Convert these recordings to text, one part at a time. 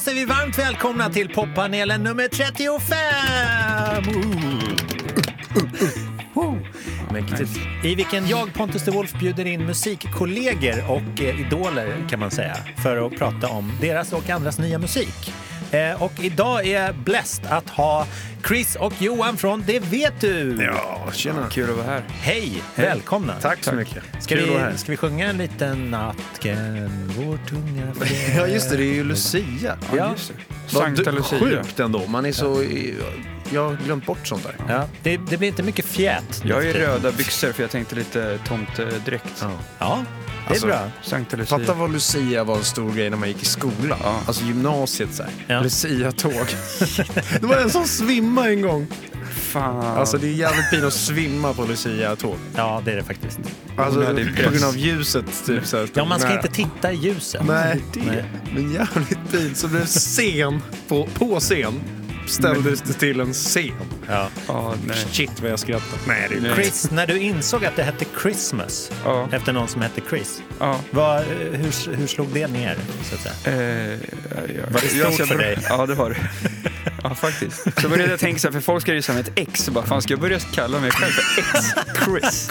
Då säger vi varmt välkomna till poppanelen nummer 35! Mäktigt. I vilken jag, Pontus de Wolf, bjuder in musikkollegor och eh, idoler kan man säga för att prata om deras och andras nya musik. Eh, och idag är jag blessed att ha Chris och Johan från Det vet du! Ja, tjena. Kul att vara här. Hej, välkomna! Tack så mycket. Ska Kul att vara här. vi, ska vi sjunga en liten nattken, vår tunga Ja, just det. Det är ju Lucia. Ja. just det. Sankta Lucia. Sjukt ändå. Man är så... Jag har glömt bort sånt där. Ja, det, det blir inte mycket fjät. Jag har ju röda byxor för jag tänkte lite tomtedräkt. Ja. Ja, det är Alltså, bra. Sankta Lucia. Fatta vad Lucia var en stor grej när man gick i skolan. Ja. Alltså gymnasiet så här. Ja. Lucia-tåg. det var en som svimmade en gång. Fan. Alltså det är jävligt fint att svimma på Lucia-tåg. Ja, det är det faktiskt. Alltså Onödig på press. grund av ljuset typ så här. Ja, man ska Nej. inte titta i ljuset. Nej, det Nej. men jävligt fint. Så blev scen på, på scen ställdes det till en scen. Ja. Ja, nej. Shit vad jag skrattar. Nej, det är. Chris, när du insåg att det hette Christmas Ja. efter någon som hette Chris, Ja. vad, hur, hur slog det ner? Så att säga? Eh, ja, Var det stort jag för dig? Ja, det var det. Ja, faktiskt. Så började jag tänka så här, för folk ska ju som ett ex. Så bara, fan, ska jag börja kalla mig själv för ex-Chris?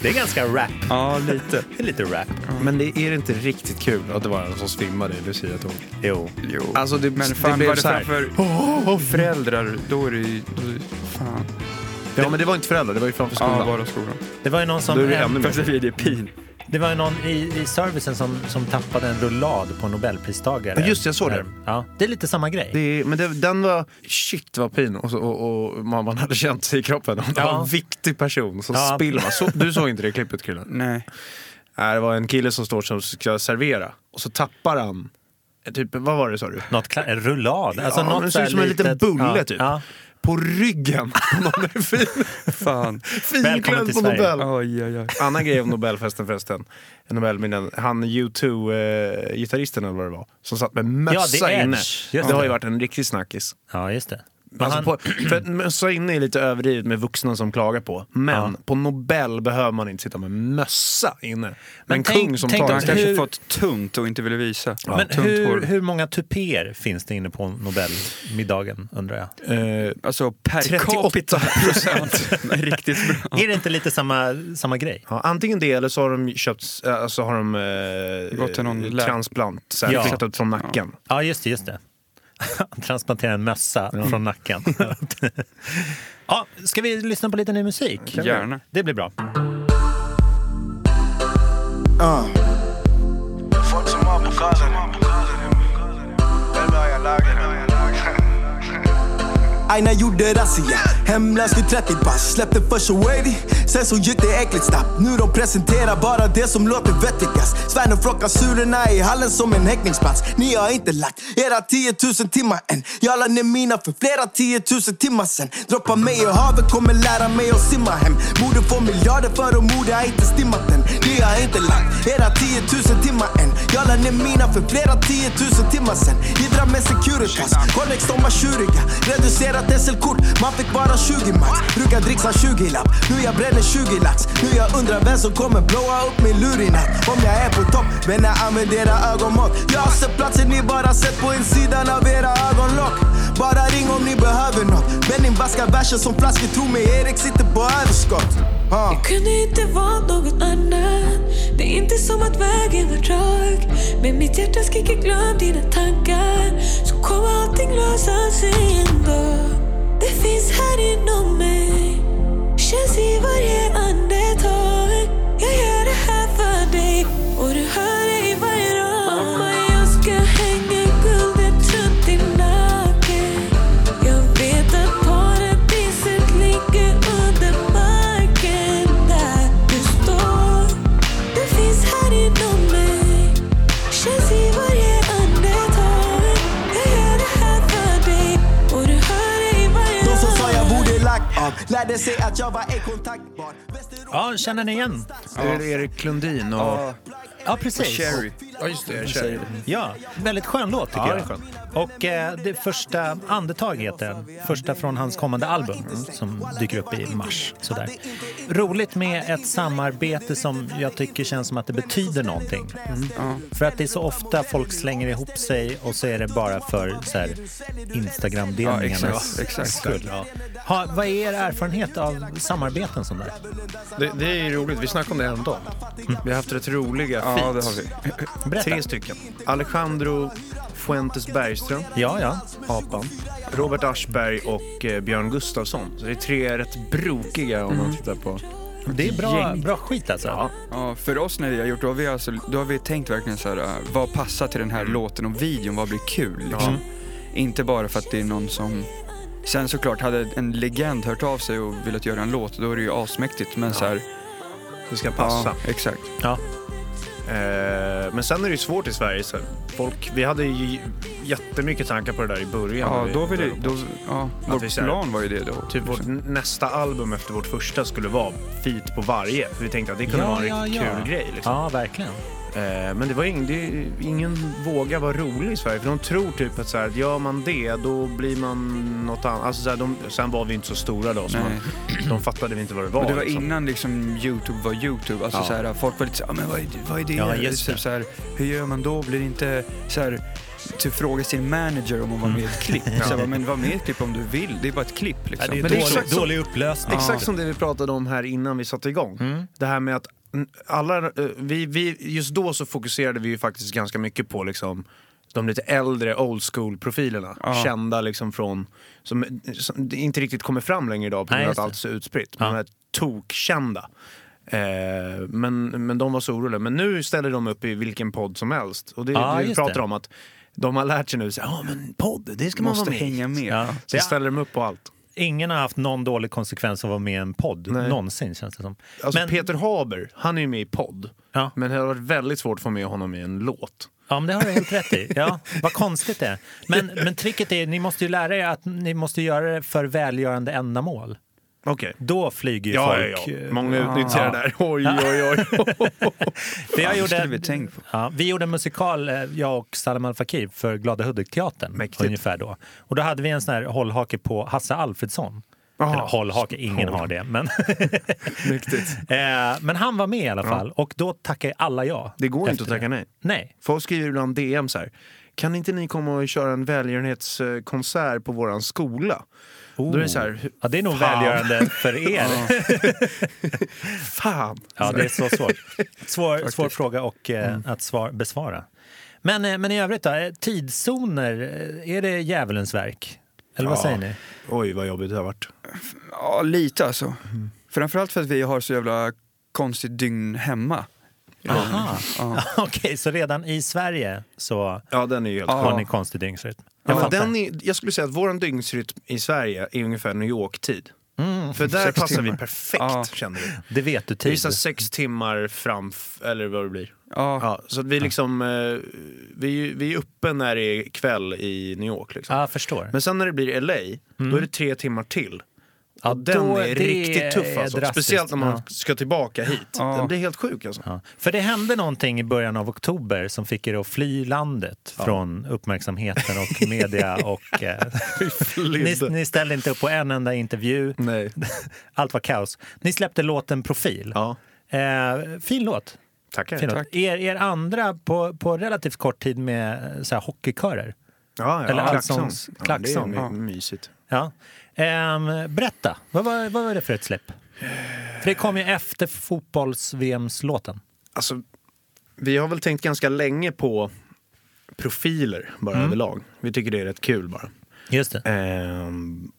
Det är ganska rap. Ja, lite. Det är lite rap. Men det är inte riktigt kul att det var en som svimmade i Lucia-tåg. Jo. Jo. Alltså det, Men det fan, blev var det så här. framför föräldrar, då är det ju... Fan. Ja men det var inte föräldrar, det var ju framför Ja, skolan. bara skolan. Det var ju någon som... Då är det ännu mer. Fast det är pin. Det var ju någon i, i servicen som, som tappade en rullad på Nobelpristagare. Ja, just det, jag såg det. Ja, det är lite samma grej. Det, är- men det, den var, shit vad pin och, och, och man, man hade känt sig i kroppen. Det Ja. var en viktig person som Ja. spiller. Så, du såg inte det klippet killen? Nej. Nej, det var en kille som står som ska servera och så tappar han, typ, vad var det sa du? Något en rullad. Alltså Ja, något det ser ut som en liten bulle ja, typ. Ja. På ryggen på någon är fin, Fan. Välkommen finklädd till på Sverige. Nobel. Oj, oj, oj. Annan grej om Nobelfesten förresten. Nobelminnen. Han U2-gitarristen eller vad det var. Som satt med mössa Ja, Edge. inne. Just det det. har ju varit en riktig snackis. ja, just det. Men Alltså på, för inne är lite överdrivet med vuxna som klagar på. Men Ja. på Nobel behöver man inte sitta med mössa inne. Men Men en tänk- kung som tänk tar Han kanske hur- fått tunt och inte ville visa. men tunt hur, hur många tupéer finns det inne på Nobelmiddagen, undrar jag? Eh, Alltså per 38 capita procent. Riktigt bra. Är det inte lite samma, samma grej? ja, antingen det eller så har de köpt, äh, alltså har de eh, Gått till någon transplant, så här, Ja. flyttat från nacken. Ja, just det. Just det. Transplantera en mössa från nacken. ja, ska vi lyssna på lite ny musik? Gärna. Det blir bra. Fuck Aina gjorde razzia, hemlös vid 30 pass Släppte först Wavy, sen så gick det äckligt snabbt. Nu de presenterar bara det som låter vettigast. Svärn och flockar surorna i hallen som en häckningsplats. Ni har inte lagt era 10 000 timmar än. Jag la ner mina för flera 10 000 timmar sen. Droppa mig i havet, kommer lära mig att simma hem. Borde få miljarder för att mode har inte stimmat än. Jag har inte lagt era 10 000 timmar än. Jag la ner mina för flera 10 000 timmar sen. Hidra med Securitas, Connex de var tjuriga. Reducerat SL-kort, man fick bara 20 max. Brukar dricksa 20 lapp, nu jag bränner 20 lax Nu jag undrar vem som kommer blåa upp min lur i natt. Om jag är på topp, men jag använder era ögonmått. Jag har sett platser ni bara sett på insidan av era ögonlock. Bara ring om ni behöver nåt Men vaskar verser som flaskor, tro mig Erik sitter på överskott. Ah. Kunde inte vara något annat. Det är inte som att vägen var rak Men mitt hjärta skriker glöm dina tankar. Så kommer allting lösa sig ändå. Det finns här inom mig. Känns i varje Lärde sig att jag var ej kontaktbar Ja, känner ni igen? Är det Erik Lundin och... Ja, Och precis. Cherry. Ja, just det. Det. Ja, väldigt skön låt tycker Ja, det är jag. Och eh, det första andetag heter den. Första från hans kommande album som dyker upp i mars. Sådär. Roligt med ett samarbete som jag tycker känns som att det betyder någonting. För att det är så ofta folk slänger ihop sig och så är det bara för Instagram-delningarnas Ja, exakt, exakt. skull. Ja. Ha, vad är er erfarenhet av samarbeten som där? Det, det är ju roligt, vi snackade om det häromdagen. Vi har haft rätt roliga Ja, det feats. har vi. Berätta. Tre stycken. Alejandro Fuentes Bergström, Ja, ja. apan. Robert Aschberg och eh, Björn Gustafsson. Så det är tre rätt brokiga om man tittar på. Det är bra, Gäng. bra skit alltså. Ja. Ja, för oss när vi har gjort, då har vi, alltså, då har vi tänkt verkligen så här, äh, vad passar till den här låten och videon, vad blir kul liksom. Inte bara för att det är någon som... Sen såklart, hade en legend hört av sig och velat göra en låt, då är det ju asmäktigt. Men så här, Det ska passa. Ja, exakt. Ja. Eh, men sen är det ju svårt i Sverige. Så folk, vi hade ju jättemycket tankar på det där i början. Ja, vi då vill började det, på. då, ja, Att vår vi plan var ju det då. Typ vårt nästa album efter vårt första skulle vara feat på varje. För vi tänkte att det kunde vara en riktigt kul grej. Liksom. Ja, verkligen. Eh, men det var ing, det, ingen vågar vara rolig i Sverige. För de tror typ att så här, gör man det då blir man något annat. Alltså, så här, de, sen var vi inte så stora då. Så man, de fattade vi inte vad det var. Och det var liksom. innan liksom Youtube var Youtube. Alltså Ja. så här, folk var lite så här, "Ah, men vad är? Vad är det? Ja, just Typ det. Så här, hur gör man då? Blir det inte så här, typ fråga sin manager om att vara med i ett klipp. Så här, men var med i ett klipp om du vill. Det är bara ett klipp liksom. det är Men det är dålig, exakt så- dålig upplösning. Exakt som det vi pratade om här innan vi satte igång. Mm. Det här med att mm, alla, eh, vi, vi, just då så fokuserade vi ju faktiskt ganska mycket på liksom de lite äldre old school profilerna. Ja. Kända liksom från, som, som inte riktigt kommer fram längre idag på grund av att allt är så utspritt. Ja. Men de här tokkända. Eh, men, men de var så oroliga. Men nu ställer de upp i vilken podd som helst. Och det, Ja, det vi pratar det. om att de har lärt sig nu, ja men podd, det ska man måste vara med i." hänga med. Ja. Så ställer de upp på allt. Ingen har haft någon dålig konsekvens av att vara med i en podd. Nej. Någonsin känns det som. Alltså Men- Peter Haber, han är ju med i podd. Ja. Men det har varit väldigt svårt att få med honom i en låt. Ja, men det har du helt rätt i. Ja, vad konstigt det är. Men, men tricket är, ni måste ju lära er att ni måste göra det för välgörande ändamål. Okej. Då flyger ju Ja, ja, folk. ja. eh, Många utnyttjar Ja. det där. Oj, oj, oj. För jag det gjorde, skulle vi tänkt på. Ja, vi gjorde en musikal, eh, jag och Salam Al Fakir, för Glada Hudik-teatern. Mäktigt. Ungefär då. Och då hade vi en sån här hållhake på Hasse Alfredsson. Jaha. Eller hållhake, ingen Håll. har det. Men, Mäktigt. eh, men han var med i alla fall och då tackade alla ja. Det går inte efter att tacka nej. Nej. Folk skriver ibland DM så här. Kan inte ni komma och köra en välgörenhetskonsert på våran skola? Då är det så här, Ja, det är nog Fan. välgörande för er. fan. Ja, det är så svårt. Svår, svår fråga och, eh, att svar, besvara. Men, eh, men i övrigt då, eh, tidszoner, eh, är det djävulens verk? Eller vad Ja. säger ni? Oj, vad jobbigt det har varit. Ja, lite alltså. Mm. Framförallt för att vi har så jävla konstigt dygn hemma. Aha. Ja. Okej, så redan i Sverige så Ja, den är ju helt har ni konstig dygnsrytm? Ja, men den är, jag skulle säga att vår dygnsrytm i Sverige är ungefär New York-tid. För där passar vi timmar. perfekt, Ja. känner vi. Det vet du är tid. så här sex timmar fram, eller vad det blir. Ja. Ja, så att vi liksom, eh, vi, vi är uppe när det är kväll i New York. Liksom. Ja, förstår. Men sen när det blir LA, då är det tre timmar till. Ja, den är riktigt tuff alltså. Speciellt när man Ja. ska tillbaka hit. Ja. Den blir helt sjuk alltså. Ja. För det hände någonting i början av oktober som fick er att fly landet från uppmärksamheten och media. och, eh, ni, ni ställde inte upp på en enda intervju. Nej. Allt var kaos. Ni släppte låten Profil. Ja, Eh, fin låt. tackar. Fin låt. Tack. Er, er andra på, på relativt kort tid med eh, så här, hockeykörer. Ja, ja. Eller allsångs- klackson. Ja, det är mysigt. Ja. Ehm, berätta, vad var, vad var det för ett släpp? För det kom ju efter fotbolls-VMs-låten. Alltså, vi har väl tänkt ganska länge på profiler bara Mm. överlag. Vi tycker det är rätt kul bara. Just det. Ehm,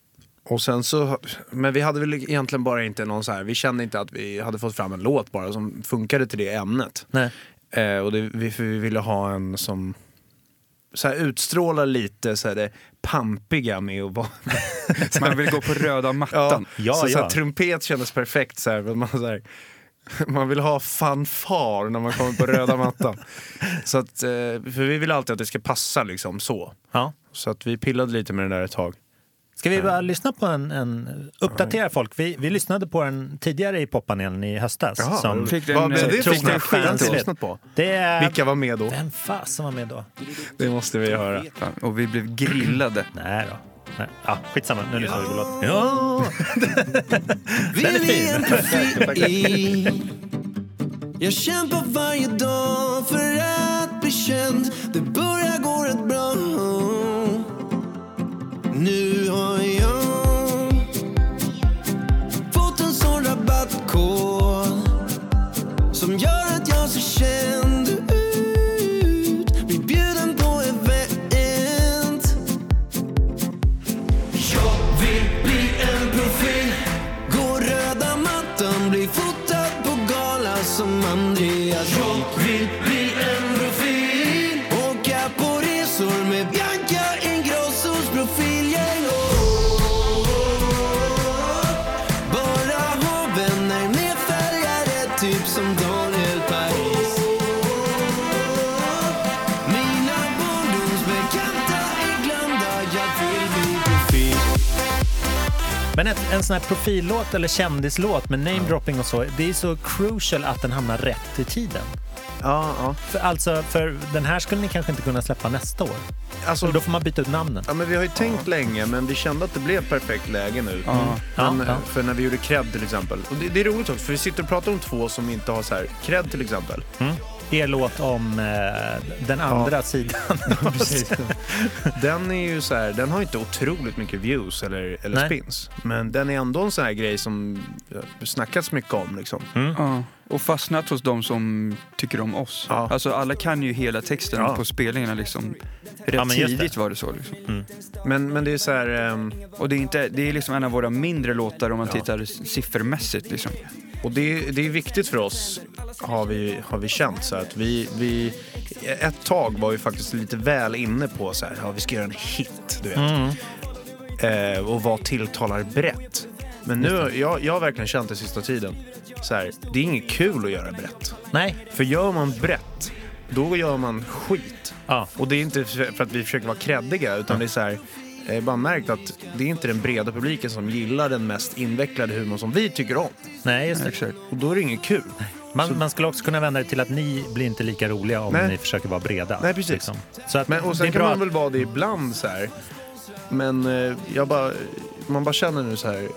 och sen så, men vi hade väl egentligen bara inte någon så här, vi kände inte att vi hade fått fram en låt bara som funkade till det ämnet. Nej. Eh, och det, vi, vi ville ha en som så här, utstrålar lite så här, det pampiga med att vara... Man vill gå på röda mattan. Ja, så, Så ja. här, trumpet kändes perfekt. Så här, för man, så här, man vill ha fanfar när man kommer på röda mattan. Så att, eh, för vi vill alltid att det ska passa liksom så. Ja. Så att vi pillade lite med det där ett tag. Ska vi bara lyssna på en, en uppdatera folk? Vi, vi lyssnade på den tidigare i poppanelen i höstas. Jaha, som Fick den, vad blev eh, det för trogna skit? Jag har fans inte vet. lyssnat på. Det är... Vilka var med då? Vem fasen var med då? Det måste vi höra. Fan, Och vi blev grillade. Nej då. Nej. Ja, skitsamma, nu lyssnar vi på låten. Ja! Den är fin. Jag kämpar varje dag för att bli känd Det börjar gå Men ett, en sån här profillåt eller kändislåt med namedropping och så, det är så crucial att den hamnar rätt i tiden. Ja, ja. För, alltså, för den här skulle ni kanske inte kunna släppa nästa år. Alltså, då får man byta ut namnen. Ja, men vi har ju tänkt länge, men vi kände att det blev perfekt läge nu. Ja. Men, Ja, ja. För när vi gjorde cred till exempel. Och det, det är roligt också, för vi sitter och pratar om två som inte har så här, cred till exempel. Er låt om eh, den andra sidan. Den är ju så här, den har inte otroligt mycket views eller, eller Nej. spins. Men den är ändå en sån här grej som snackats mycket om liksom. Ja. Och fastnat hos de som tycker om oss. Ja. Alltså alla kan ju hela texten Ja. på spelningarna liksom. Rätt Ja, men just tidigt det. var det så liksom. Men, men det är så här, ehm, Och det är, inte, det är liksom en av våra mindre låtar om man Ja. tittar siffermässigt liksom. Och det, det är viktigt för oss har vi, har vi känt så att vi, vi ett tag var vi faktiskt lite väl inne på så här, ja vi ska göra en hit, du vet. Eh, och vad tilltalar brett. Men nu, jag, jag har verkligen känt det sista tiden, så här, det är inget kul att göra brett. Nej. För gör man brett, då gör man skit. Ja. Och det är inte för att vi försöker vara kreddiga, utan det är så här, jag har bara märkt att det är inte den breda publiken som gillar den mest invecklade humorn som vi tycker om. Nej, just det. Exakt. Och då är det inget kul. Man, man skulle också kunna vända det till att ni blir inte lika roliga om Nej. ni försöker vara breda. liksom. Nej, precis. Så att Men, och det sen kan man väl vara det ibland så här. Men eh, jag bara, man bara känner nu så här,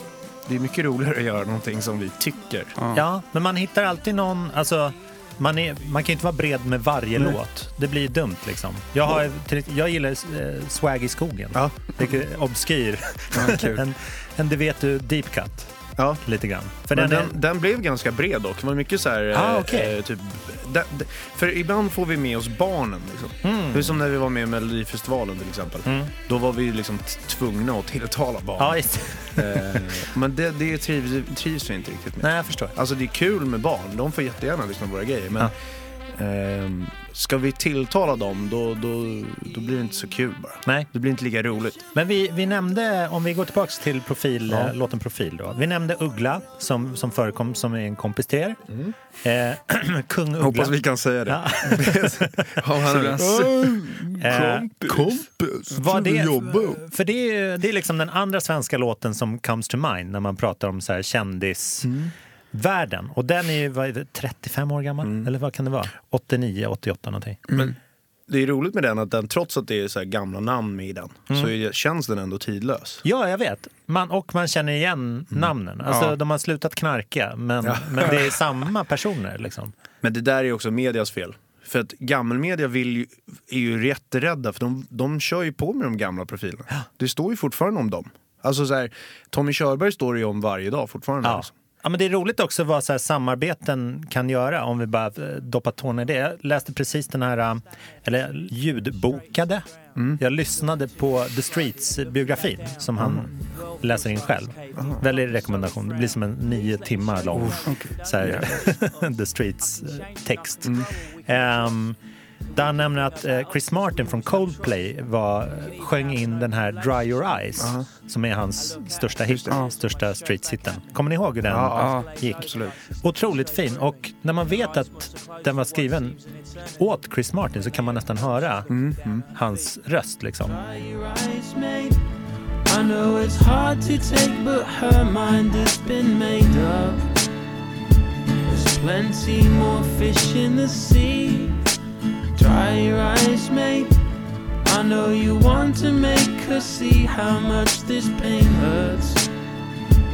det är mycket roligare att göra någonting som vi tycker. att, Ja, men man hittar alltid någon... Alltså, man, är, man kan inte vara bred med varje låt. Det blir dumt liksom. Jag, har, jag gillar eh, Swag i skogen. Ja. Obskyr. Ja, en, en det vet du deep cut. Ja. Lite grann. För Men den, den, är, den blev ganska bred dock. Det var mycket så här... eh, Ah, okej. eh, typ, den, den, för ibland får vi med oss barnen. Liksom. Mm. Det är som när vi var med i Melodifestivalen till exempel. Då var vi liksom tvungna att tilltala barn. ja, Eh, men det, det trivs, trivs vi inte riktigt med. nej, jag förstår. Alltså det är kul med barn, de får jättegärna lyssna på våra grejer. Men ehm, ska vi tilltala dem, då, då, då blir det inte så kul bara. Nej. Det blir inte lika roligt. Men vi, vi nämnde, om vi går tillbaka till profil, Ja. eh, låten Profil då. Vi nämnde Uggla som, som förekom som är en kompis till er. Eh, Kung Uggla. kan säga Ja. Ja, han är, Eh, kompis, Vad det, för det är, det är liksom den andra svenska låten som comes to mind när man pratar om så här kändisvärlden. Och den är ju vad är det, 35 år gammal, eller vad kan det vara? 89, 88 någonting. Men det är roligt med den att den, trots att det är så gamla namn i den, så är, känns den ändå tidlös. Ja, jag vet. Man, och man känner igen namnen. Alltså, Ja. De har slutat knarka, men, men det är samma personer. Liksom. Men det där är också medias fel. För att gammelmedia vill ju, är ju jätterädda för de, de kör ju på med de gamla profilerna. Det står ju fortfarande om dem. Alltså så här, Tommy Körberg står det ju om varje dag fortfarande. Ja. Liksom. Ja, men det är roligt också vad så här samarbeten kan göra om vi bara eh, doppar tårna i det. Jag läste precis den här, eh, eller ljudbokade. Jag lyssnade på The Streets-biografin som han läser in själv. Väldigt rekommendation. Det blir som en nio timmar lång så här, The Streets-text. Ehm, där han nämner att eh, Chris Martin från Coldplay var, sjöng in den här Dry Your Eyes som är hans största hit, största streets-hitten. Kommer ni ihåg hur den Ja, gick? absolut. Otroligt fin. Och när man vet att den var skriven åt Chris Martin så kan man nästan höra hans röst. Liksom. I know it's hard to take, but her mind has been made up. There's plenty more fish in the sea. Dry your eyes, mate. I know you want to make her see how much this pain hurts.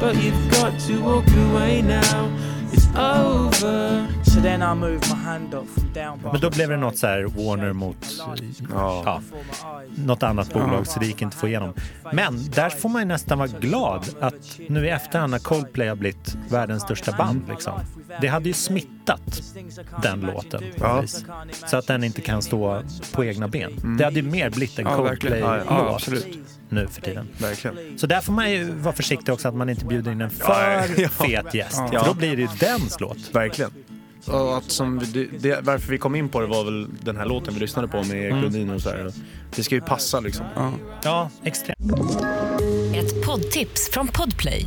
But you've got to walk away now. It's over. So then I moved my hand up from down by Men då blev det något så här Warner mot ja, något annat bolag så det gick inte att få igenom. Men där får man ju nästan vara glad att nu i efterhand när Coldplay har blivit världens största band liksom. Det hade ju smittat den låten Ja. Så att den inte kan stå på egna ben. Det hade ju mer blivit en Ja. Coldplay-låt Ja, ja, nu för tiden. Verkligen. Så där får man ju vara försiktig också att man inte bjuder in en för Ja. fet gäst. Ja. För då blir det ju dens låt. Verkligen. Och att som, det, det, varför vi kom in på det var väl den här låten vi lyssnade på med Erik Mm. Och så här. Det ska ju passa liksom. Ja, extremt. Ett poddtips från Podplay.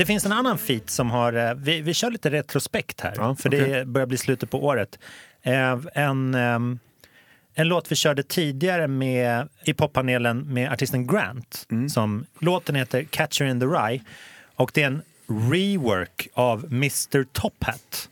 Det finns en annan feat som har... eh, Vi, vi kör lite retrospekt här, Ja, för okej. det börjar bli slutet på året. Eh, En, ehm, en låt vi körde tidigare med, i poppanelen med artisten Grant. Som, låten heter Catcher in the Rye och det är en rework av Mr Top Hat.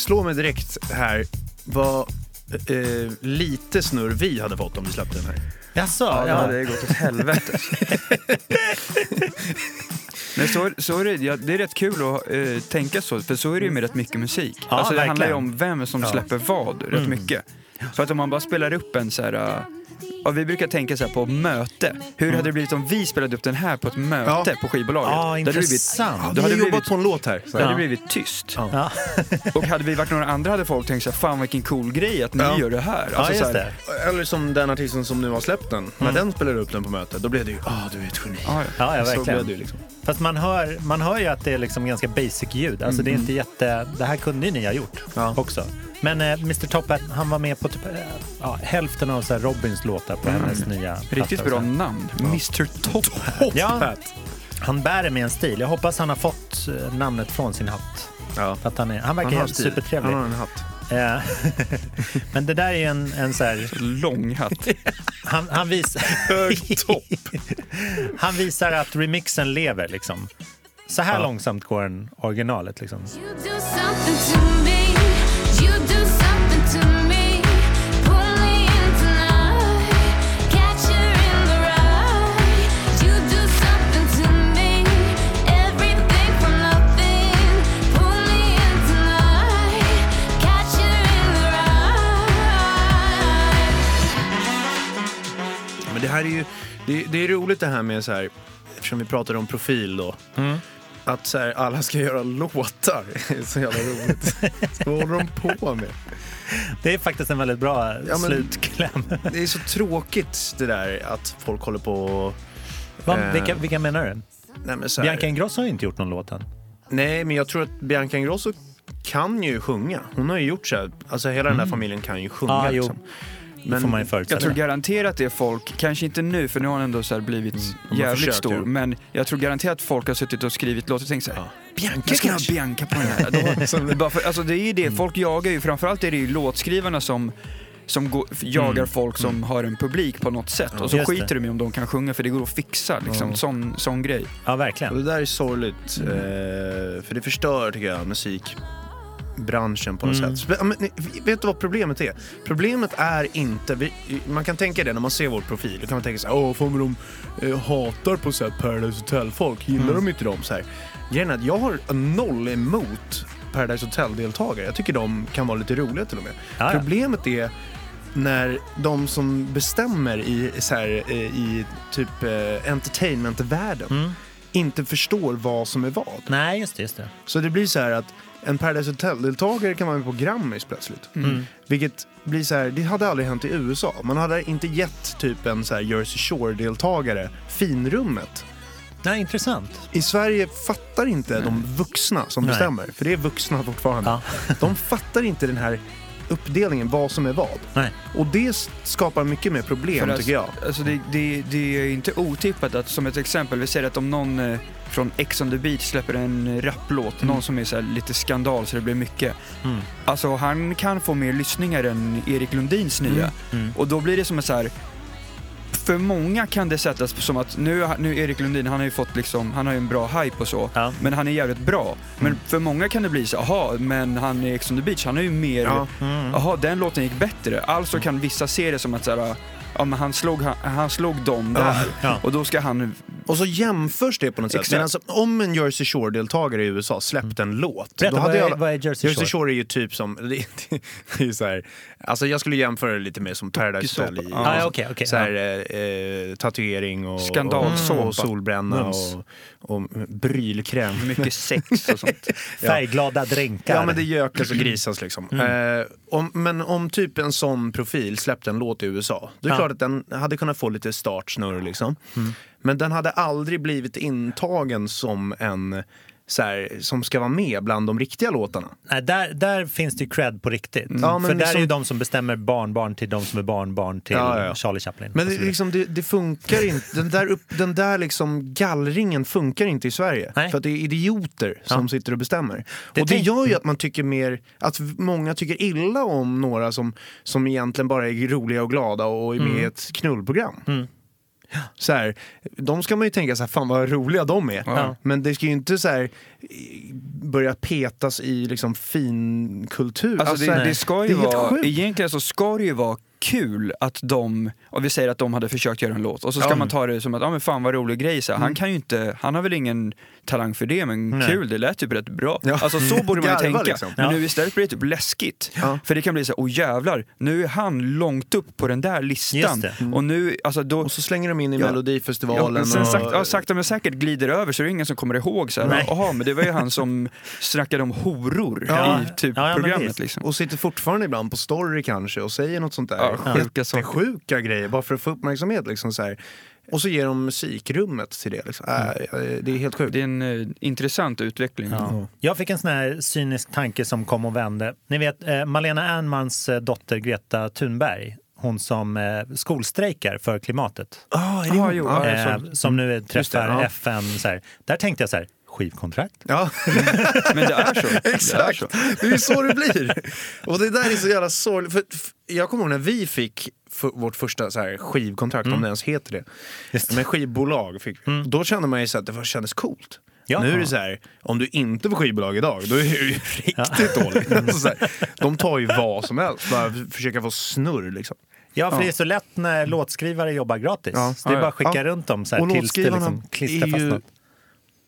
Slår mig direkt här vad eh, lite snurr vi hade fått om vi släppte den här. Jaså? Ja, det hade gått åt helvete. Men så, så är det, ja, det är rätt kul att eh, tänka så, för så är det ju med rätt mycket musik. Ja, alltså det handlar ju verkligen. om vem som släpper vad rätt mycket. För att om man bara spelar upp en så här... ja, vi brukar tänka så här på möte. Hur hade det blivit om vi spelade upp den här på ett möte Ja. på skivbolaget? Ja, Det hade blivit- intressant. Då Vi hade har det jobbat blivit, på en låt här. Så det här. hade blivit tyst. Ja. Och hade vi varit några andra hade folk tänkt så här, fan vilken cool grej att ni Ja. gör det här. Ja, Alltså, just så här, det. Eller som den artisten som nu har släppt den. När den spelade upp den på mötet, då blev det ju ah du är ett geni. Ja, ja. Ja, ja, Så blev verkligen. det liksom. Fast man hör, man hör ju att det är liksom ganska basic ljud. Alltså det är inte jätte... Det här kunde ju ni ha gjort Ja. också. Men eh, Mr Top Hat, han var med på typ, eh, ja, hälften av så här Robins låtar på hennes nya Riktigt bra namn. Mr Top Hat. Ja, han bär det med en stil. Jag hoppas han har fått eh, namnet från sin hatt. Ja. För att han, är, han verkar Han supertrevlig. Han har en hatt. Eh, Men det där är ju en, en så här... Lång hatt. Han, han, vis... Hög topp. han visar att remixen lever liksom. Så här Ja. långsamt går den originalet liksom. Men det här är ju, det, det är roligt det här med så här, eftersom vi pratade om profil då. Mm. Att så här, alla ska göra låtar. Det är så jävla roligt. Vad håller de på med? Det är faktiskt en väldigt bra Ja, slutkläm. Det är så tråkigt det där att folk håller på och... Vad- eh, vilka, vilka menar du? Nej, men här, Bianca Ingrosso har ju inte gjort någon låt än. Nej, men jag tror att Bianca Ingrosso kan ju sjunga. Hon har ju gjort så här, alltså hela den där familjen kan ju sjunga. Mm. Ja, jo. Det får man. Jag tror garanterat det är folk, kanske inte nu för nu har han ändå så här blivit har jävligt försökt, stor, ja. men jag tror garanterat att folk har suttit och skrivit låtar och tänkt såhär, Bianca jag ska ha? Bianca på den här. Bara för, alltså det är ju det, folk jagar ju, framförallt är det ju låtskrivarna som som går, jagar Mm. folk som har en publik på något sätt och så skiter de i om de kan sjunga för det går att fixa liksom, Ja. sån, sån grej. Ja, Och verkligen. det där är sorgligt, eh, för det förstör tycker jag musikbranschen på något Mm. sätt. Men, vet du vad problemet är? Problemet är inte, vi, man kan tänka det när man ser vår profil, då kan man tänka så här, åh fan de eh, hatar på så här Paradise Hotel-folk, gillar Mm. de inte dem så här? Grejen är att jag har noll emot Paradise Hotel-deltagare, jag tycker de kan vara lite roliga till och med. Ja, ja. Problemet är när de som bestämmer i, så här, eh, i typ eh, entertainmentvärlden Mm. inte förstår vad som är vad. Nej, just det. Just det. Så det blir så här att en Paradise Hotel-deltagare kan vara med på Grammis plötsligt. Mm. Vilket blir så här, det hade aldrig hänt i USA. Man hade inte gett typ en så här Jersey Shore-deltagare finrummet. Nej, intressant. I Sverige fattar inte de vuxna som Nej. bestämmer, för det är vuxna fortfarande. Ja. De fattar inte den här uppdelningen, vad som är vad. Nej. Och det skapar mycket mer problem För tycker jag. Alltså det, det, det är inte otippat att, som ett exempel, vi säger att om någon eh, från Ex on the beach släpper en rapplåt, någon som är så här lite skandal så det blir mycket. Mm. Alltså han kan få mer lyssningar än Erik Lundins nya. Mm. Och då blir det som en så här. För många kan det sättas som att nu, nu Erik Lundin, han har ju fått liksom, han har ju en bra hype och så, Ja. men han är jävligt bra. Men för många kan det bli så, aha, men han är Ex on the beach, han är ju mer, Ja. Mm. jaha den låten gick bättre. Alltså kan vissa se det som att så här, ja men han slog, han, han slog dem där. Ja. Och då ska han, Och så jämförs det på något sätt. Men alltså, om en Jersey Shore-deltagare i USA släppte en låt. Berätta, då hade vad är- jag, vad är Jersey Shore? Shore är ju typ som, det, är så här, alltså jag skulle jämföra det lite mer som Paradise Hotel. ja, okej, okej, så här, eh, eh, tatuering och, Skandalsåpa. och, solbränna Mums. och, och brylkräm. mycket sex och sånt. Färgglada drinkar. Ja men det gökas och grisas liksom. Mm. Eh, om, men om typ en sån profil släppte en låt i USA, då är det. Klart att den hade kunnat få lite startsnurr liksom. Mm. Men den hade aldrig blivit intagen som en så här, som ska vara med bland de riktiga låtarna. Nej, där, där finns det ju cred på riktigt. Ja, men För där liksom- är ju de som bestämmer barnbarn till de som är barnbarn till Ja, ja. Charlie Chaplin. Men det, liksom, det, det funkar inte, den där, upp, den där liksom gallringen funkar inte i Sverige. Nej. För att det är idioter som Ja. sitter och bestämmer. Det och det gör ju att man tycker mer, att många tycker illa om några som, som egentligen bara är roliga och glada och är med i ett knullprogram. Mm. Så här, de ska man ju tänka så här, fan vad roliga de är. Ja. Men det ska ju inte så här, börja petas i liksom fin kultur. Alltså så här, det, det ska ju det vara, egentligen så ska det ju vara kul att de, och vi säger att de hade försökt göra en låt och så ska Ja. man ta det som att, ja men fan vad rolig grej så här. Han kan ju inte, han har väl ingen talang för det men Nej. kul, det lät typ rätt bra. Ja. Alltså så borde man ju tänka. liksom. Men Ja. nu istället blir det typ läskigt. Ja. För det kan bli så här, åh jävlar, nu är han långt upp på den där listan. Det. Och nu, alltså då, Och så slänger de in i Ja. Melodifestivalen. Ja, sen och... sakta, ja, sakta men säkert glider över så är det ingen som kommer ihåg så här, jaha men det var ju han som snackade om horor Ja. i typ Ja, ja, men programmet liksom. Och sitter fortfarande ibland på story kanske och säger något sånt där. Ja, sjuka saker. Jättesjuka grejer bara för att få uppmärksamhet. Liksom så här. Och så ger de musikrummet till det. Liksom. Äh, det är helt sjukt. Det är en eh, intressant utveckling. Ja. Jag fick en sån här cynisk tanke som kom och vände. Ni vet eh, Malena Ernmans eh, dotter Greta Thunberg, hon som eh, skolstrejkar för klimatet. Ah, är det Ah, jo, Eh, som nu träffar ja. FN. Så här. Där tänkte jag så här, skivkontrakt? Ja, Men det är så. Det är exakt. så. Det är så det blir. Och det där är så jävla sorgligt. Jag kommer ihåg när vi fick för, vårt första så här, skivkontrakt, om det ens heter det. Just. Men skivbolag fick vi. Då kände man ju så att det var- kändes coolt. Ja. Nu är det så här, om du inte får skivbolag idag, då är det ju riktigt dåligt. Alltså, så här, de tar ju vad som helst, bara för- försöka få snurr liksom. Ja, för det är så lätt när låtskrivare jobbar gratis. Ja. Det är Ja, bara ja. att skicka Ja. runt dem så här Och tills det låtskrivarna liksom klistrar fast något.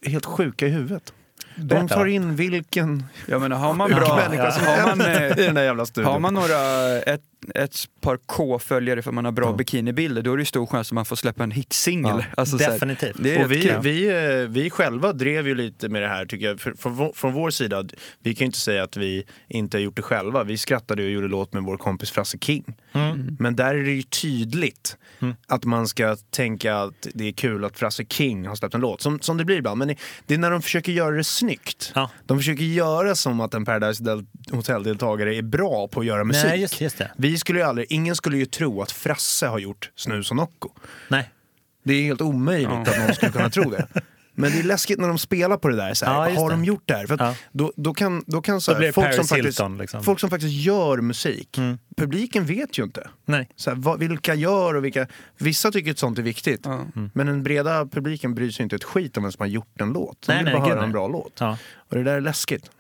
Helt sjuka i huvudet. De tar in vilken Jag menar, har man bra... människa som Har man, eh, i den där jävla studion. har man några, ett, ett par K-följare för man har bra bikinibilder, då är det stor chans att man får släppa en hitsingel. Ja, Alltså, så här, definitivt. det är Och vi, kul. vi, eh, vi själva drev ju lite med det här tycker jag. För, från, vår, från vår sida, vi kan ju inte säga att vi inte har gjort det själva. Vi skrattade och gjorde låt med vår kompis Frasse King. Mm. Men där är det ju tydligt att man ska tänka att det är kul att Frasse King har släppt en låt. Som, som det blir ibland. Men det, är när de försöker göra det snyggt. Ja. De försöker göra som att en Paradise Del- Hotel-deltagare är bra på att göra musik. Nej, just, just det. Vi Vi skulle ju aldrig, ingen skulle ju tro att Frasse har gjort Snus och Nocco. Nej. Det är helt omöjligt att någon skulle kunna tro det. Men det är läskigt när de spelar på det där. Så här, Ja, har de det. gjort det här? För att då, då kan, då kan så Då här, folk, Paris som faktiskt, Hilton, liksom. folk som faktiskt gör musik, publiken vet ju inte. Nej. Så här, vad, vilka gör och vilka... Vissa tycker att sånt är viktigt. Men den breda publiken bryr sig inte ett skit om vem som har gjort en låt. De Nej, vill nej, bara gud, höra nej. en bra låt. Ja. Och det där är läskigt.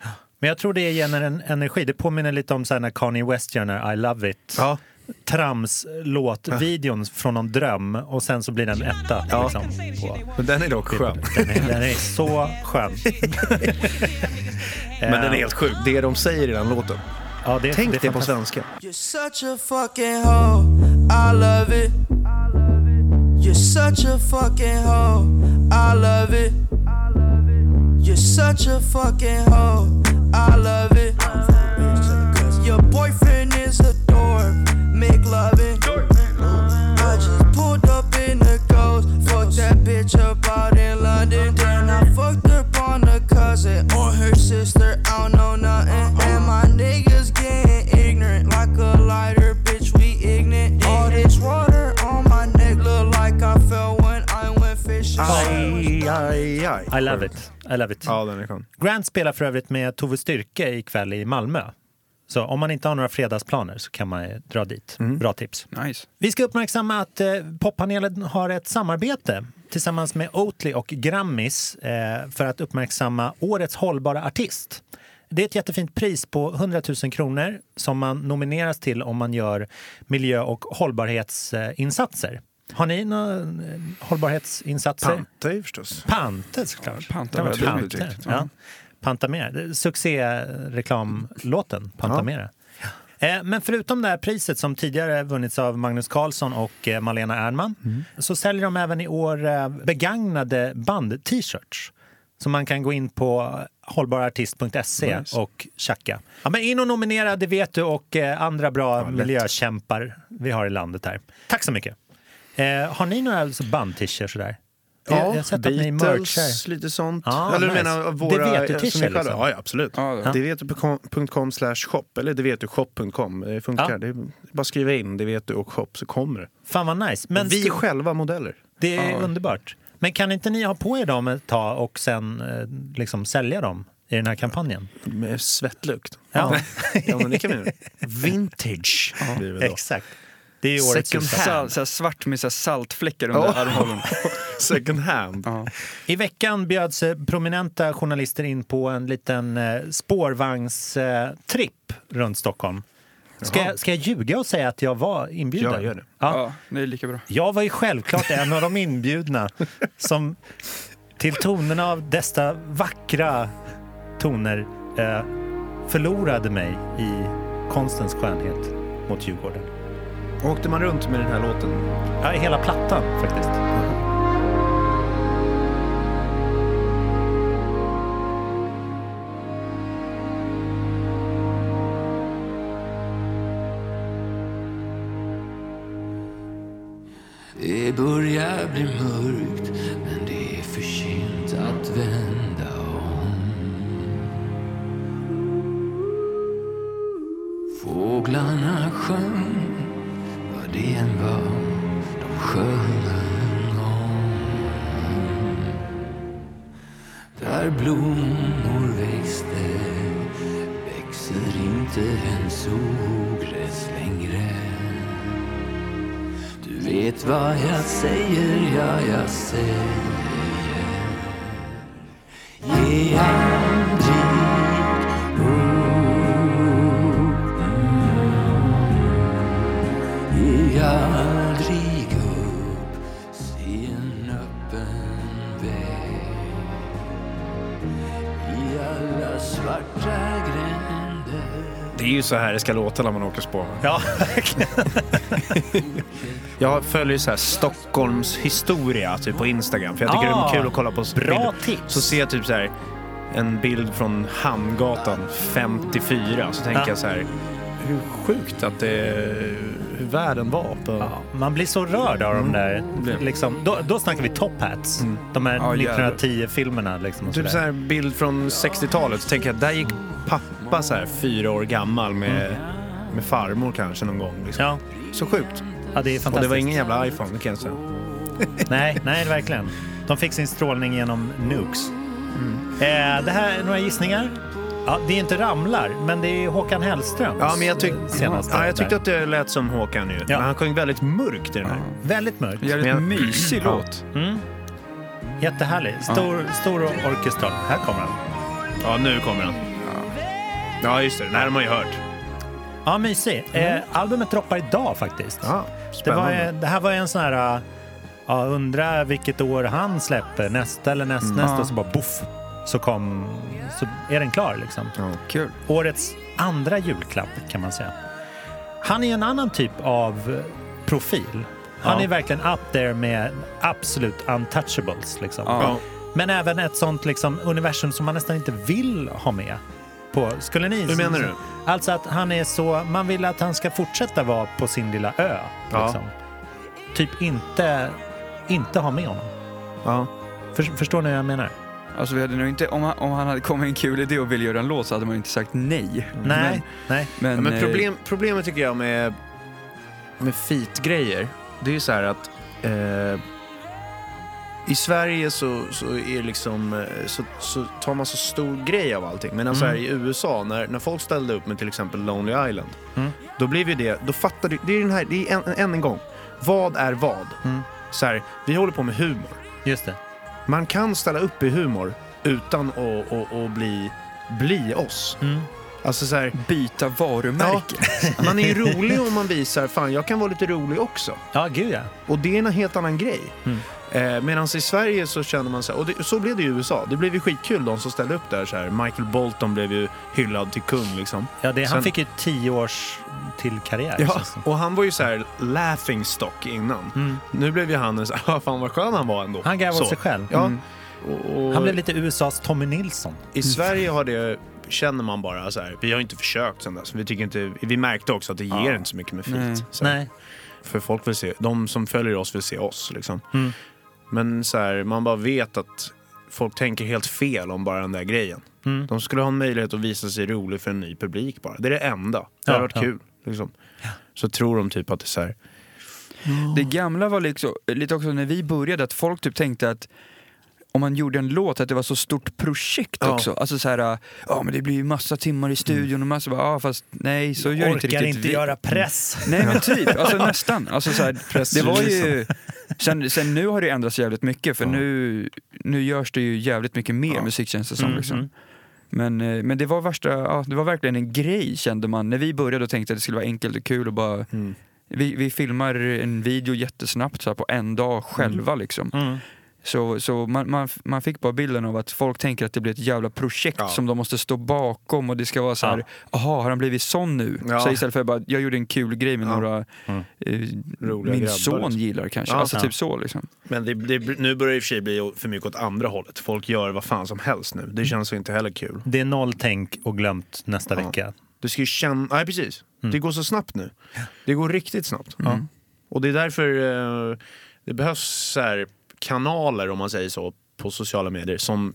Men jag tror det ger en energi. Det påminner lite om så här när Kanye West gör när I Love It. Ja. Trams-låt-videon från någon dröm och sen så blir den etta. Ja. Liksom. Men den är dock skön. Den är, den är så skön. Men den är helt sjuk. Det de säger i den låten. Ja, det, Tänk det det, på svenska. You're such a fucking hoe. I love it. You're such a fucking hoe. I love it. You're such a fucking hoe. I love it. Cause your boyfriend is a dork. Make loving. I just pulled up in the ghost. Fucked that bitch up out in London. Then I fucked up on a cousin or her sister. I don't know nothing. And my niggas getting ignorant like a lighter, bitch. We ignorant. All this water on my neck look like I fell when I went fishing. I love it. I love it. Ja, den är skön. Grant spelar för övrigt med Tove Styrke ikväll i Malmö. Så om man inte har några fredagsplaner så kan man dra dit. Bra tips. Nice. Vi ska uppmärksamma att eh, poppanelen har ett samarbete tillsammans med Oatly och Grammis eh, för att uppmärksamma årets hållbara artist. Det är ett jättefint pris på 100 000 kronor som man nomineras till om man gör miljö och hållbarhetsinsatser. Har ni några eh, hållbarhetsinsatser? Panta ju förstås. Panta såklart. Panta Panta. uttryckt. Ja. Panta mer. Succéreklamlåten Panta Ja. mera. Eh, Men förutom det här priset som tidigare vunnits av Magnus Carlsson och eh, Malena Ernman Mm. så säljer de även i år begagnade band-t-shirts. Så man kan gå in på hållbarartist.se Nice. och tjacka. Ja, men in och nominera, det vet du, och andra bra lätt. miljökämpar vi har i landet här. Tack så mycket. Eh, har ni några alltså band-t-shirts sådär? Jag- jag har sett att ni merchar. Beatles, lite sånt. Ja, Eller du nice. menar våra... Det vet du liksom. Ja, ja, absolut. Ja, det- Det vet du.com slash shop, eller det vet du shop.com. Det funkar. Ja. Det är bara skriva in det vet du och shop så kommer det. Fan vad nice. Men vi är själva modeller. Det är underbart. Men kan inte ni ha på er dem ett tag och sen eh, liksom sälja dem i den här kampanjen? Med svettlukt. Ja. ja men det kan vi. Vintage då. Exakt. Det är årets Second julklapp. Sal, så här svart med så här saltfläckar under Ja. armhålan. Second hand. Ja. I veckan bjöds eh, prominenta journalister in på en liten eh, spårvagnstripp runt Stockholm. Ska jag, ska jag ljuga och säga att jag var inbjuden? Ja, gör det. Ja. ja, det är lika bra. Jag var ju självklart en av de inbjudna som till tonerna av dessa vackra toner eh, förlorade mig i konstens skönhet mot Djurgården. Åkte man runt med den här låten? Ja, hela plattan faktiskt. Det börjar bli mörkt Det är ju så här det ska låta när man åker spår. Ja, Jag följer så här Stockholms historia typ på Instagram för jag tycker Ah, det är kul att kolla på bra bilder. tips. Så ser jag typ så här en bild från Hamngatan 54 så tänker Ja. jag så här hur sjukt att det hur världen var på... Ja, man blir så rörd av de där. blir- Liksom, då, då snackar vi top hats. De här Ja, jävlar. 1910-filmerna. Liksom, och Typ så sådär. här bild från 60-talet så tänker jag där gick pappa så här fyra år gammal med med farmor kanske någon gång. Liksom. Ja. Så sjukt. Ja, det är Och fantastiskt. det var ingen jävla iPhone, det kan jag säga. Nej, nej, verkligen. De fick sin strålning genom nukes. Eh, det här är några gissningar. Ja, det är inte Ramlar, men det är Håkan Hellströms Ja, men jag, tyck, senaste. ja, jag tyckte att det lät som Håkan ju. Men han sjöng väldigt mörkt i den här. Väldigt mörkt. Jävligt jag- mysig Ja. låt. Mm. Jättehärlig. Stor, stor orkestral. Här kommer den. Ja, nu kommer han. Ja, just det. Den här har man ju hört. Ja, mysig. Eh, albumet droppar idag faktiskt. Ja, det, var, det här var en sån här... eh, Ja, undra vilket år han släpper. Nästa eller näst, nästa. Ja. Och så bara boff. Så kom... Så är den klar liksom. Kul. Årets andra julklapp kan man säga. Han är en annan typ av profil. Han Ja. är verkligen up there med absolut untouchables. Liksom. Ja. Men även ett sånt liksom, universum som man nästan inte vill ha med. På. Skulle ni, Hur menar du? Alltså att han är så, man vill att han ska fortsätta vara på sin lilla ö. Ja. Liksom. Typ inte, inte ha med honom. Ja. För, förstår ni vad jag menar? Alltså vi hade nog inte, om han, om han hade kommit en kul idé och ville göra en låt så hade man inte sagt nej. Nej, nej. Men, Ja, men eh, problem, problemet tycker jag med, med feat-grejer, det är ju så här att eh, i Sverige så, så, är liksom, eh, så, så tar man så stor grej av allting. Men alltså Mm. här i USA, när, när folk ställde upp med till exempel Lonely Island, Mm. då blev ju det, då fattar du, det är den här, det är en, än en gång, vad är vad? Mm. Så här, vi håller på med humor. Just det. Man kan ställa upp i humor utan att, att, att bli, bli oss. Mm. Alltså så här, byta varumärke. man är ju rolig om man visar, fan jag kan vara lite rolig också. Ja, gud ja. Och det är en helt annan grej. Mm. Eh, Medan i Sverige så känner man så här, och det, så blev det i USA. Det blev ju skitkul de som ställde upp där så här. Michael Bolton blev ju hyllad till kung liksom. Ja, det, han Sen- fick ju tio års till karriär. Ja, och han var ju så här laughing stock innan. Mm. Nu blev ju han en så här, fan vad skön han var ändå. Han gav Så. åt sig själv. Ja. Mm. Och, och Han blev lite USAs Tommy Nilsson. I Sverige har det, känner man bara så här, vi har inte försökt sen dess. Vi, tycker inte, vi märkte också att det ger Ja. inte så mycket med. Så här. Nej. För folk vill se, de som följer oss vill se oss liksom. Mm. Men så här, man bara vet att folk tänker helt fel om bara den där grejen. Mm. De skulle ha en möjlighet att visa sig rolig för en ny publik bara. Det är det enda. Det Ja, har varit ja. kul. Liksom. Så tror de typ att det är så här. Det gamla var liksom, lite också när vi började, att folk typ tänkte att om man gjorde en låt, att det var så stort projekt Ja. också. Alltså så här, ja men det blir ju massa timmar i studion och massa, ja fast nej så gör inte Orkar riktigt inte vi. göra press. Nej men typ, alltså nästan. Alltså, så här, det var ju, Pressreleasen. sen, sen nu har det ändrats jävligt mycket för nu, nu görs det ju jävligt mycket mer musik känns det som. Mm, liksom. mm. Men, eh, men det var värsta, ja, det var verkligen en grej kände man. När vi började och tänkte att det skulle vara enkelt och kul och bara Mm. vi, vi filmar en video jättesnabbt så här, på en dag själva liksom. Mm. Så, så man, man, man fick bara bilden av att folk tänker att det blir ett jävla projekt Ja. som de måste stå bakom och det ska vara så här, jaha har han blivit sån nu? Ja. Så istället för bara, jag gjorde en kul grej med Ja. några, Mm. eh, min grabbar, son liksom. gillar kanske. Ja. alltså Ja. typ så liksom. Men det, det, nu börjar det i och för sig bli för mycket åt andra hållet. Folk gör vad fan som helst nu. Det känns ju inte heller kul. Det är noll tänk och glömt nästa Ja. vecka. Du ska ju känna, nej precis. Mm. Det går så snabbt nu. Det går riktigt snabbt. Ja. Och det är därför eh, det behövs så här, kanaler om man säger så på sociala medier som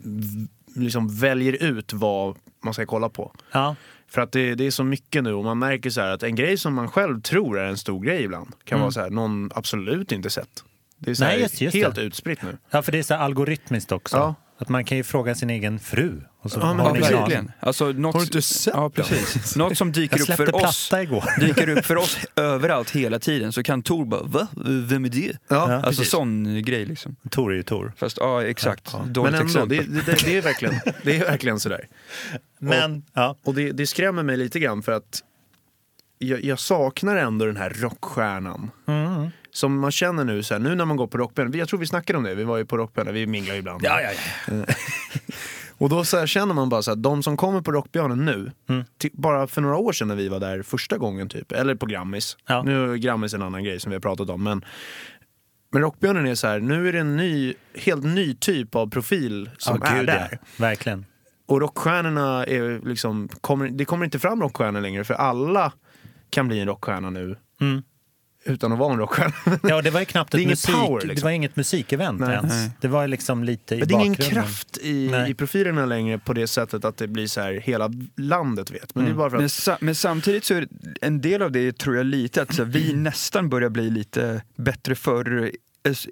liksom väljer ut vad man ska kolla på. Ja. För att det, det är så mycket nu och man märker så här att en grej som man själv tror är en stor grej ibland kan Mm. vara så här, någon absolut inte sett. Det är så Nej, just- just helt det. utspritt nu. ja, för det är så algoritmiskt också. Ja. Att man kan ju fråga sin egen fru. Och så Ja, men Ja, verkligen. Alltså, något, Har du inte sett ja, precis. Något som dyker upp för oss platta igår. dyker upp för oss överallt hela tiden så kan Tor bara va? Vem är det? Ja, Alltså precis. sån grej liksom. Tor är ju Tor. Fast ja, exakt. Ja. Dåligt Men ändå, det, det, det, är verkligen, det är verkligen sådär. Men, ja. Och det, det skrämmer mig lite grann för att jag, jag saknar ändå den här rockstjärnan. Mm. Som man känner nu, så här, nu när man går på rockband, jag tror vi snackade om det, vi var ju på rockband, vi minglar ju ibland. Ja, ja, ja. Och då så här, känner man bara så här, de som kommer på Rockbjörnen nu, Mm. till, bara för några år sedan när vi var där första gången typ, eller på Grammis. Ja. Nu är Grammis en annan grej som vi har pratat om, men men Rockbjörnen är så här, nu är det en ny, helt ny typ av profil som Ja, är gud, där. ja. Verkligen. Och rockstjärnorna är liksom, kommer, det kommer inte fram rockstjärnor längre för alla kan bli en rockstjärna nu. Mm. Utan att vara en rockstjärna. Ja, det var ju knappt Det ett inget musik, power, det liksom. var inget musikevent Nej. ens. Nej. Det var ju liksom lite i Men det är ingen kraft i, Nej. i profilerna längre på det sättet att det blir så här hela landet vet. Men det är bara för Men, att... sa, men samtidigt så är det, en del av det tror jag lite att så, här, vi nästan börjar bli lite bättre för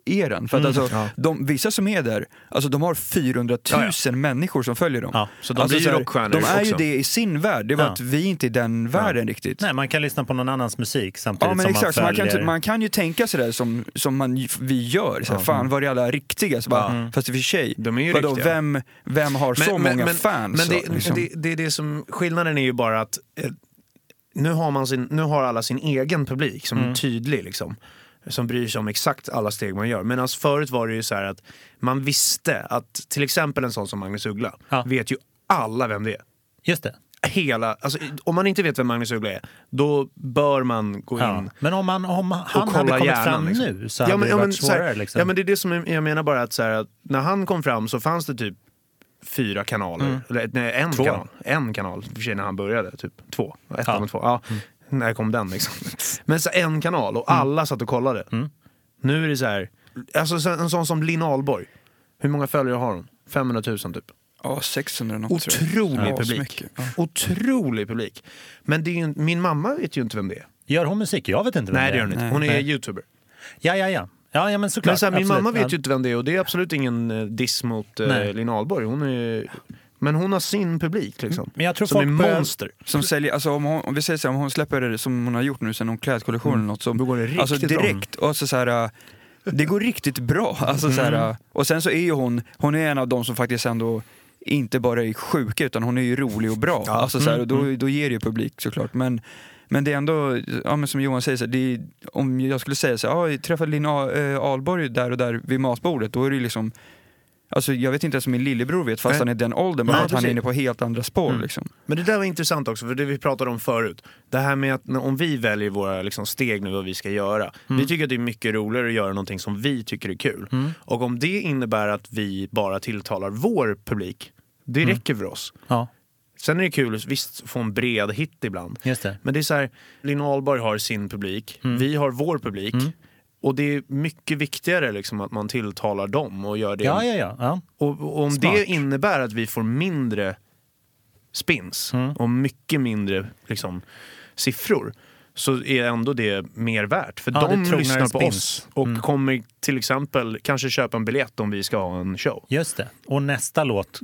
eran. För att Mm. alltså, Ja. de, vissa som är där, alltså, de har 400 000 Ja, människor som följer dem. så de alltså, blir ju rockstjärnor De är ju också. det i sin värld, det var Ja. att vi inte är i den världen riktigt. Nej, man kan lyssna på någon annans musik samtidigt Ja men som exakt, man man följer... kan, man kan ju tänka sådär som, som man, ju- vi gör. Så här, Ja. Fan var det alla riktiga? Så bara, Ja. Fast i och för sig, De är ju vadå, riktiga. vem, vem har så många fans? Men det, så, liksom? det, det är det som, skillnaden är ju bara att eh, nu har, man sin, nu har alla sin egen publik som Mm. är tydlig. Liksom, som bryr sig om exakt alla steg man gör. Medan förut var det ju så här att man visste att till exempel en sån som Magnus Uggla vet ju alla vem det är. Just det. Hela, alltså, om man inte vet vem Magnus Uggla är, då bör man gå Ja. in Men om, man, om han hade kommit hjärnan. fram liksom. nu så hade men- det men varit så här- svårare. liksom. Ja men det är det som jag menar bara att, så här, att när han kom fram så fanns det typ fyra kanaler. Mm. Eller nej, en Två. kanal. En kanal, för sig när han började. Typ två. Ettan Ja. Mm. två. Ja. När kom den liksom? Men så en kanal och Mm. alla satt och kollade. Nu är det så här, alltså så- en sån som Linn Ahlborg. Hur många följare har hon? 500 000 typ. Ja, 600 något. Otrolig Ja, publik. Ja. Otrolig publik. Men det är ju, min mamma vet ju inte vem det är. Gör hon musik? Jag vet inte vem Nej det är. gör hon inte. Hon är Nej. youtuber. Ja, ja, ja. Ja, ja men såklart. Men så här, min absolut. mamma vet ju inte vem det är och det är absolut ingen eh, diss mot eh. Linn Ahlborg. Hon är, men hon har sin publik liksom. Men jag tror som folk är börjar- monster. Som säljer, alltså om, hon, om vi säger så här, om hon släpper det som hon har gjort nu sen någon klädkollektion eller något. Som, Då går det riktigt alltså bra. direkt. Och så så här, äh, det går riktigt bra. Alltså, så här, äh, och sen så är ju hon, hon är en av de som faktiskt ändå inte bara är sjuka utan hon är ju rolig och bra. Alltså, så här, och då, då ger det ju publik såklart. Men, men det är ändå, ja, men som Johan säger, så här, det är, om jag skulle säga så här, ja, jag träffade Linn äh, Ahlborg där och där vid matbordet, då är det ju liksom Alltså jag vet inte ens om min lillebror vet fast Nej. han är den åldern, bara Nej, att han är inne på helt andra spår. Mm. Liksom. Men det där var intressant också, för det vi pratade om förut. Det här med att om vi väljer våra liksom, steg nu vad vi ska göra. Mm. Vi tycker att det är mycket roligare att göra någonting som vi tycker är kul. Mm. Och om det innebär att vi bara tilltalar vår publik, det Mm. räcker för oss. Ja, Sen är det kul visst få en bred hit ibland. just det. Men det är så här, Linn Ahlborg har sin publik, Mm. vi har vår publik. Och det är mycket viktigare liksom att man tilltalar dem och gör det. Ja, ja, ja. ja. Och, och om Smart. det innebär att vi får mindre spins Mm. och mycket mindre liksom, siffror så är ändå det mer värt. För Ja, de lyssnar på spins. oss och Mm. kommer till exempel kanske köpa en biljett om vi ska ha en show. Just det. Och nästa låt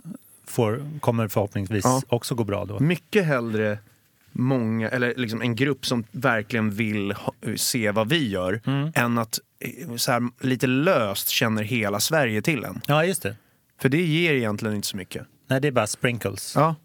får, kommer förhoppningsvis Ja. också gå bra då. Mycket hellre många, eller liksom en grupp som verkligen vill ha, se vad vi gör Mm. än att eh, så här, lite löst känner hela Sverige till en. Ja, just det. För det ger egentligen inte så mycket. Nej, det är bara sprinkles. Ja.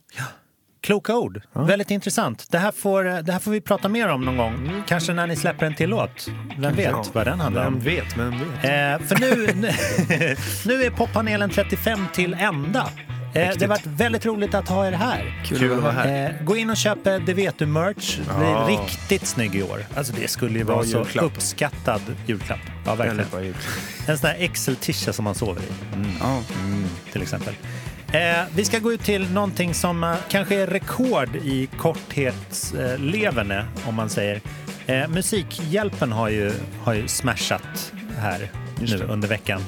Kloka ord. Väldigt intressant. Det här, får, det här får vi prata mer om någon gång. Kanske när ni släpper en till låt. Vem vet Ja. vad den handlar Vem om. vet, vem vet. Eh, för nu, nu är poppanelen 35 till ända. Eh, det har varit väldigt roligt att ha er här. Kul att vara här. Eh, gå in och köp eh, Det vet du merch. Det blir Ja. riktigt snygg i år. Alltså det skulle ju Bra vara så julklapp. uppskattad julklapp. Ja, verkligen. Väldigt bra jul. En sån där Excel-tisha som man sover i. Ja. Till exempel. Eh, vi ska gå ut till någonting som eh, kanske är rekord i korthetsleverne, om man säger. Eh, Musikhjälpen har ju, har ju smashat här nu under veckan.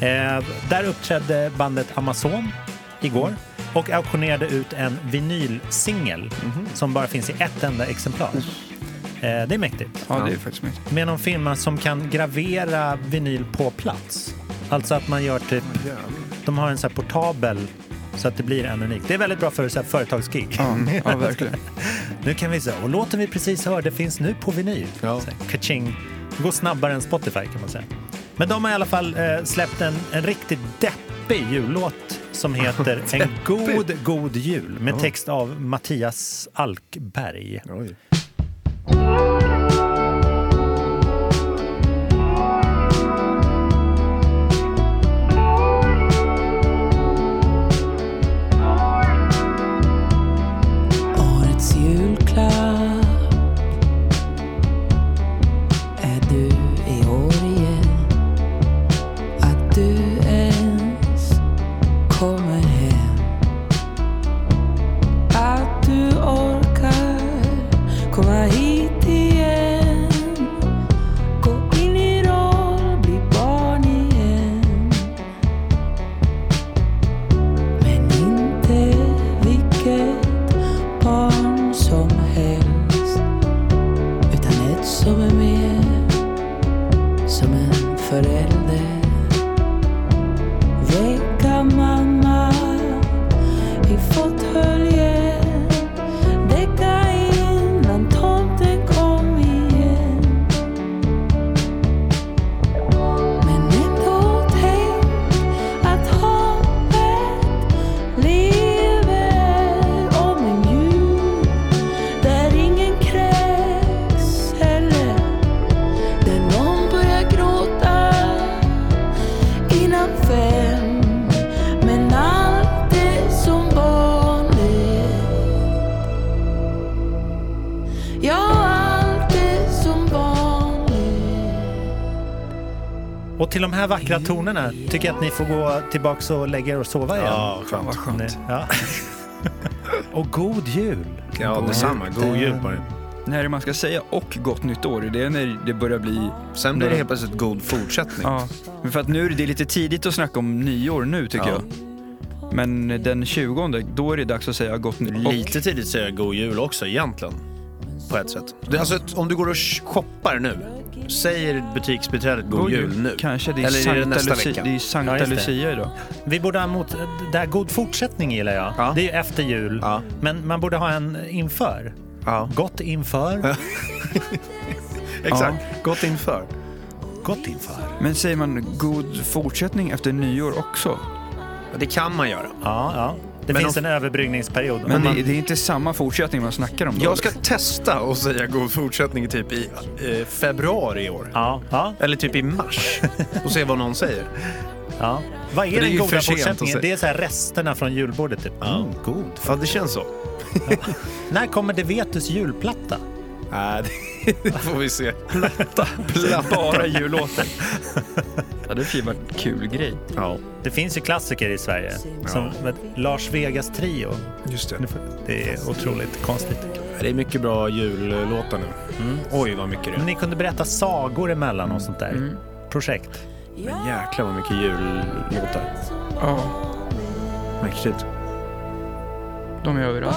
Eh, där uppträdde bandet Amazon igår och auktionerade ut en vinylsingel som bara finns i ett enda exemplar. Eh, det är mäktigt. Ja, det är faktiskt mäktigt. Med någon firma som kan gravera vinyl på plats. Alltså att man gör typ, de har en så portabel så att det blir en unik. Det är väldigt bra för så här företagsgig. Ja, ja, verkligen. nu kan vi säga, och låten vi precis hörde finns nu på vinyl. Ja. Kaching. Det går snabbare än Spotify kan man säga. Men de har i alla fall eh, släppt en, en riktigt deppig jullåt som heter En god, god jul med text av Mattias Alkberg. Oj. Till de här vackra tonerna tycker jag att ni får gå tillbaks och lägga er och sova igen. Ja, skönt. Vad skönt. Ja. och god jul! Ja, detsamma. God jul på dig. När man ska säga och gott nytt år? Det är när det börjar bli... Sen blir det helt plötsligt god fortsättning. Ja, men för att nu är det lite tidigt att snacka om nyår nu tycker Ja. jag. Men den 20 då är det dags att säga gott nytt och Lite tidigt att säga god jul också egentligen. På ett sätt. Det alltså, om du går och shoppar nu, säger butiksbiträdet god, jul nu? Kanske, det är Eller är det Sankta, nästa Lucia, vecka? det är Sankta Ja. Lucia idag. Vi borde ha mot, det här god fortsättning gillar jag. Ja. Det är ju efter jul. Ja. Men man borde ha en inför. Ja. Gott inför. Exakt. Gott inför. Gott inför. Men säger man god fortsättning efter nyår också? Ja, Det kan man göra. Ja, ja. Det Men finns om- en överbrygningsperiod. Men man- det, det är inte samma fortsättning man snackar om då? Jag ska testa och säga god fortsättning typ i eh, februari i år. Ja, ja, Eller typ i mars. Och se vad någon säger. ja. Vad är är den goda fortsättningen? Det är så här resterna från julbordet. Typ. Mm, god. Ja, det känns så. När kommer det Vetus julplatta? Nej, det får vi se. Bara jullåtar. Ja, det skulle vara en kul grej. Ja, Det finns ju klassiker i Sverige. Som med Lars Vegas trio. just det. Det är otroligt konstigt. Det är mycket bra jullåtar nu. Oj, vad mycket det Men är. ni kunde berätta sagor emellan och sånt där. Projekt. Men jäklar vad mycket jullåtar. Ja, Mäktigt. de är överallt.